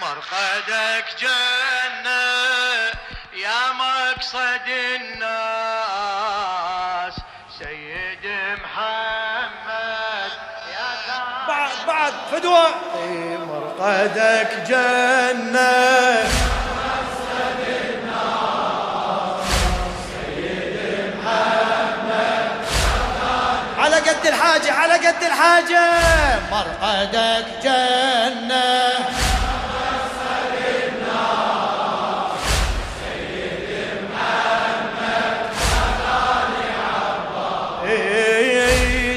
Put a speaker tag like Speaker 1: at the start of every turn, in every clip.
Speaker 1: مرقدك جنة يا مقصد الناس. سيد محمد يا
Speaker 2: بعد بعد فدوى.
Speaker 1: مرقدك جنة.
Speaker 2: على قد الحاجة على قد الحاجة. مرقدك جنة.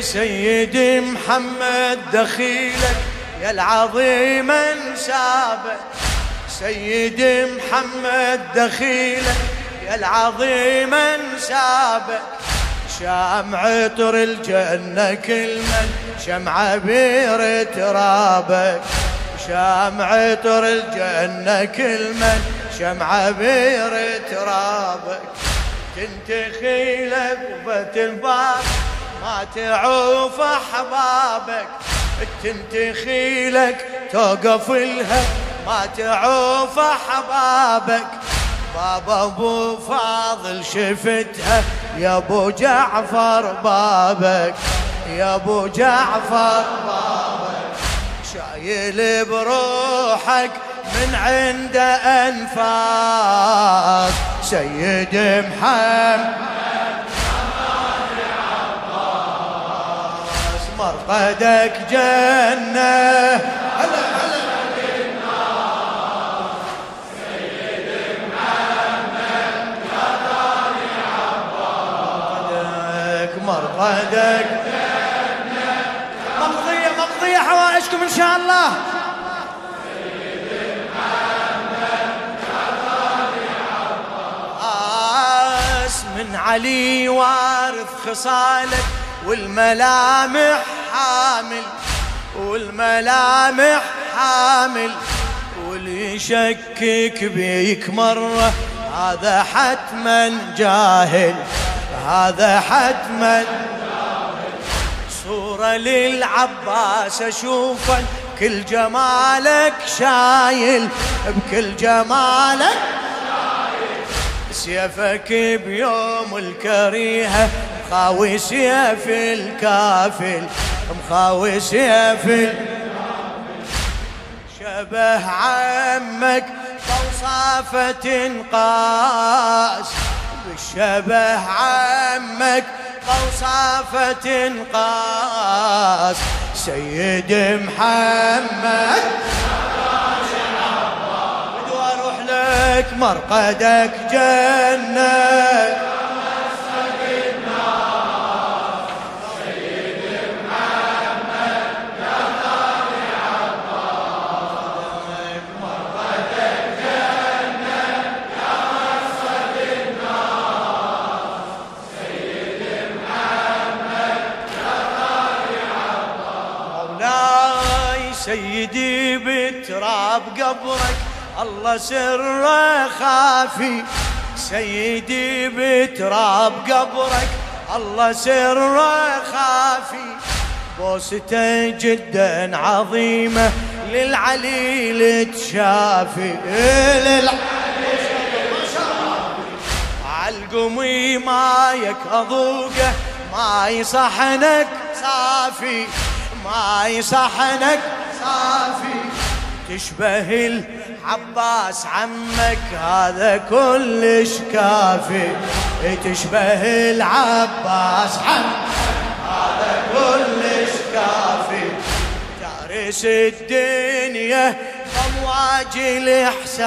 Speaker 1: سيدي محمد دخيلك يا العظيم انسابك سيدي محمد دخيلك يا العظيم انسابك شام عطر الجنة كل من شمع بير ترابك. شام عطر الجنة كل من شمع بير ترابك. تنتخي لقبة الباب ما تعوف أحبابك تنتخي لك توقف لها ما تعوف أحبابك بابا أبو فاضل شفتها. يا أبو جعفر بابك يا أبو جعفر بابك. شايل بروحك من عند انفاس سيد محمد مرقدك جنة. هلا هلا مرقدك
Speaker 2: مقضية مقضية حوائجكم إن شاء الله.
Speaker 1: من علي وارث خصالك والملامح حامل والملامح حامل واللي يشكك بيك مرة هذا حتما جاهل هذا حتما صورة للعباس اشوفك كل جمالك شايل بكل جمالك سيفك بيوم الكريهة مخاوي سيف الكافل. مخاوي سيف ال- شبه عمك قوصافة قاس بالشبه عمك قوصافة قاس سيد محمد. بدو أروح لك مرقدك جنة. بتراب قبرك الله سره خافي. سيدي بتراب قبرك الله سره خافي. بوسته جدا عظيمة للعلي تشافي. للعلي عالقمي مايك أذوقه ماي صحنك صافي. ماي صحنك صافي تشبه العباس عمك هذا كلش كافي. تشبه العباس عمك هذا كلش كافي. تارس الدنيا بأمواج الإحساس.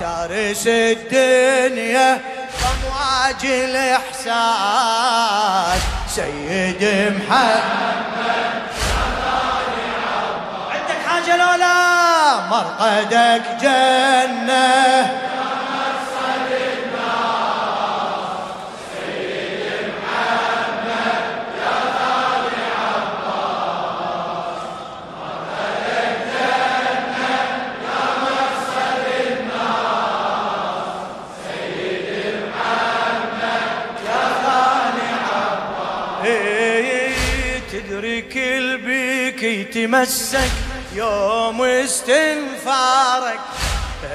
Speaker 1: تارس الدنيا بأمواج الإحساس. سيد محمد
Speaker 2: لولا
Speaker 1: مرقدك جنة. إيه، تدري يتمسك؟ يوم استنفارك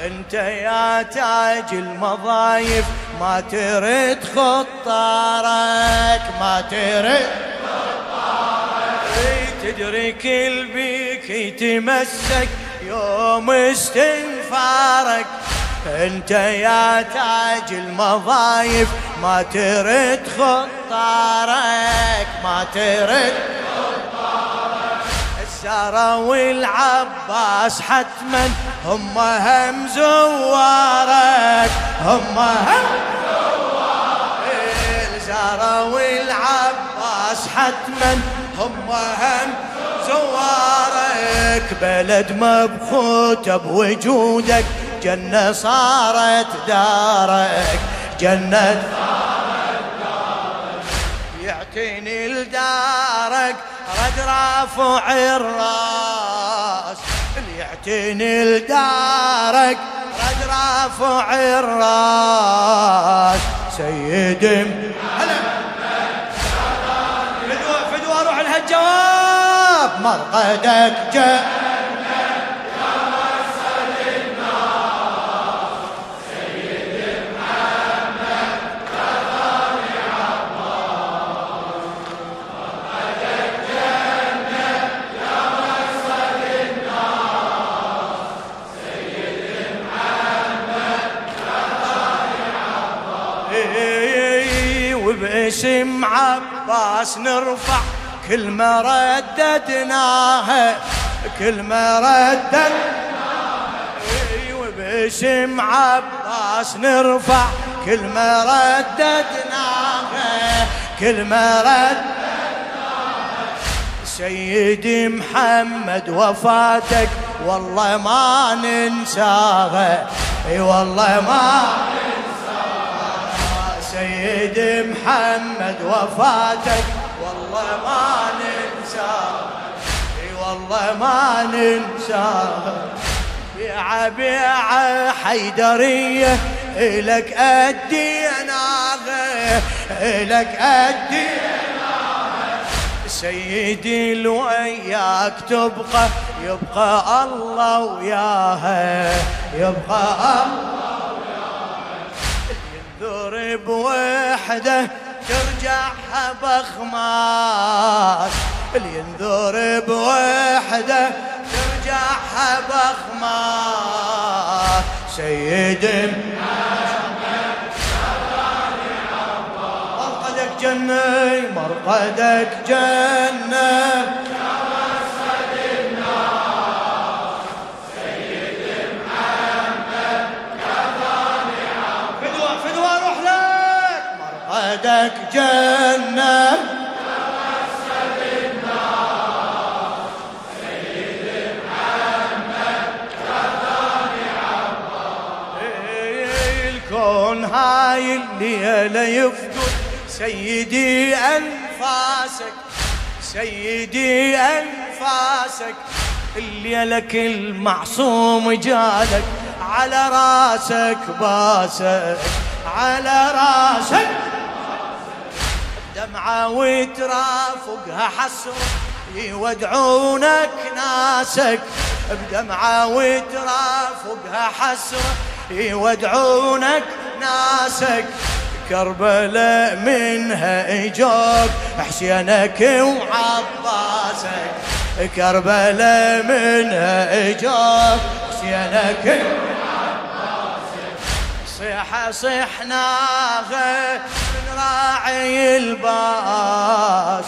Speaker 1: أنت يا تاج المضايف ما ترد خطارك ما ترد خطارك. تدري كل بيك يتمسك يوم استنفارك أنت يا تاج المضايف ما ترد خطارك ما ترد السارة والعباس حتما هم هم زوارك هم هم الزارة والعباس حتما هم هم زوارك. بلد مبخوت بوجودك جنة صارت دارك جنة صارت دارك. يعتني لدارك رد رافع الراس يعتني لدارك. رد رافع الراس سيد هلا
Speaker 2: فدوى فدوى روح لها
Speaker 1: مرقدك جاء. وباسم عباس نرفع كل ما رددناها كل ما رددناها وباسم عباس نرفع كل ما رددناها كل ما رددناها سيدي محمد وفاتك والله ما ننساها أي والله ما سيدي محمد وفاتك. والله ما ننساها إي والله ما ننساها بيعة بيعة حيدرية إلك أديناها إلك أديناها سيدي لو وياك تبقى يبقى الله وياها يبقى الله بوحده ترجعها بخماس اللي ينذر بوحده ترجعها بخماس سيد مرقدك جنة مرقدك جنة. مرقدك جنة. الكون هاي الليلة يفقد سيدي أنفاسك سيدي أنفاسك. الليلة كل معصوم جالك على راسك باسك على راسك. دمعة وترافقها حسرة يودعونك ناسك. بدمعة وترافقها حسرة يودعونك ناسك. كربلاء منها اجوك حسينك وعباسك. كربلاء منها اجوك حسينك صيحة صحناها من راعي الباس.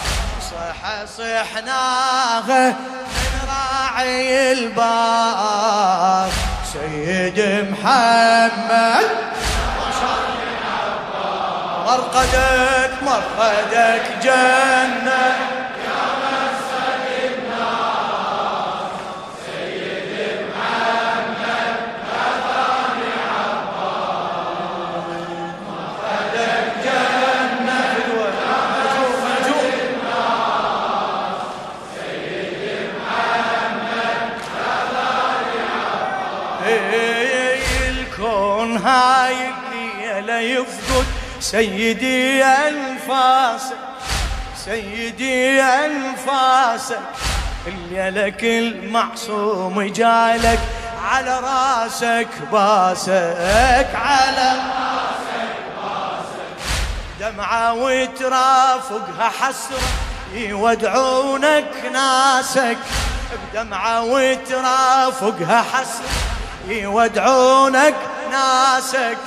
Speaker 1: صيحة صحناها من راعي الباس. سيد محمد. مرقدك مرقدك جنة. يفقد سيدي أنفاسك سيدي أنفاسك لك المعصوم جالك على راسك باسك على راسك باسك. دمعة وترافقها حسرة يودعونك ناسك. بدمعة وترافقها حسرة يودعونك ناسك.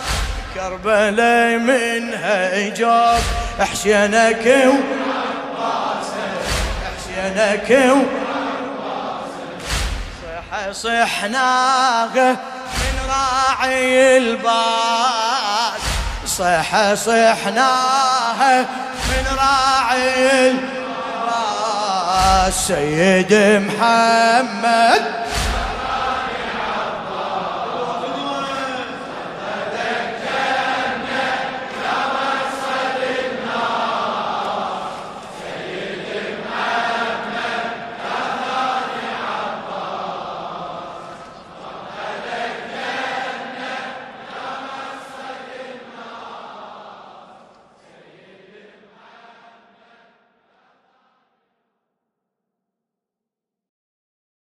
Speaker 1: كربلاء منها اجاب حسينك حسينك صح صحناها من راعي الباس. صح صحناها من راعي الباس. سيد محمد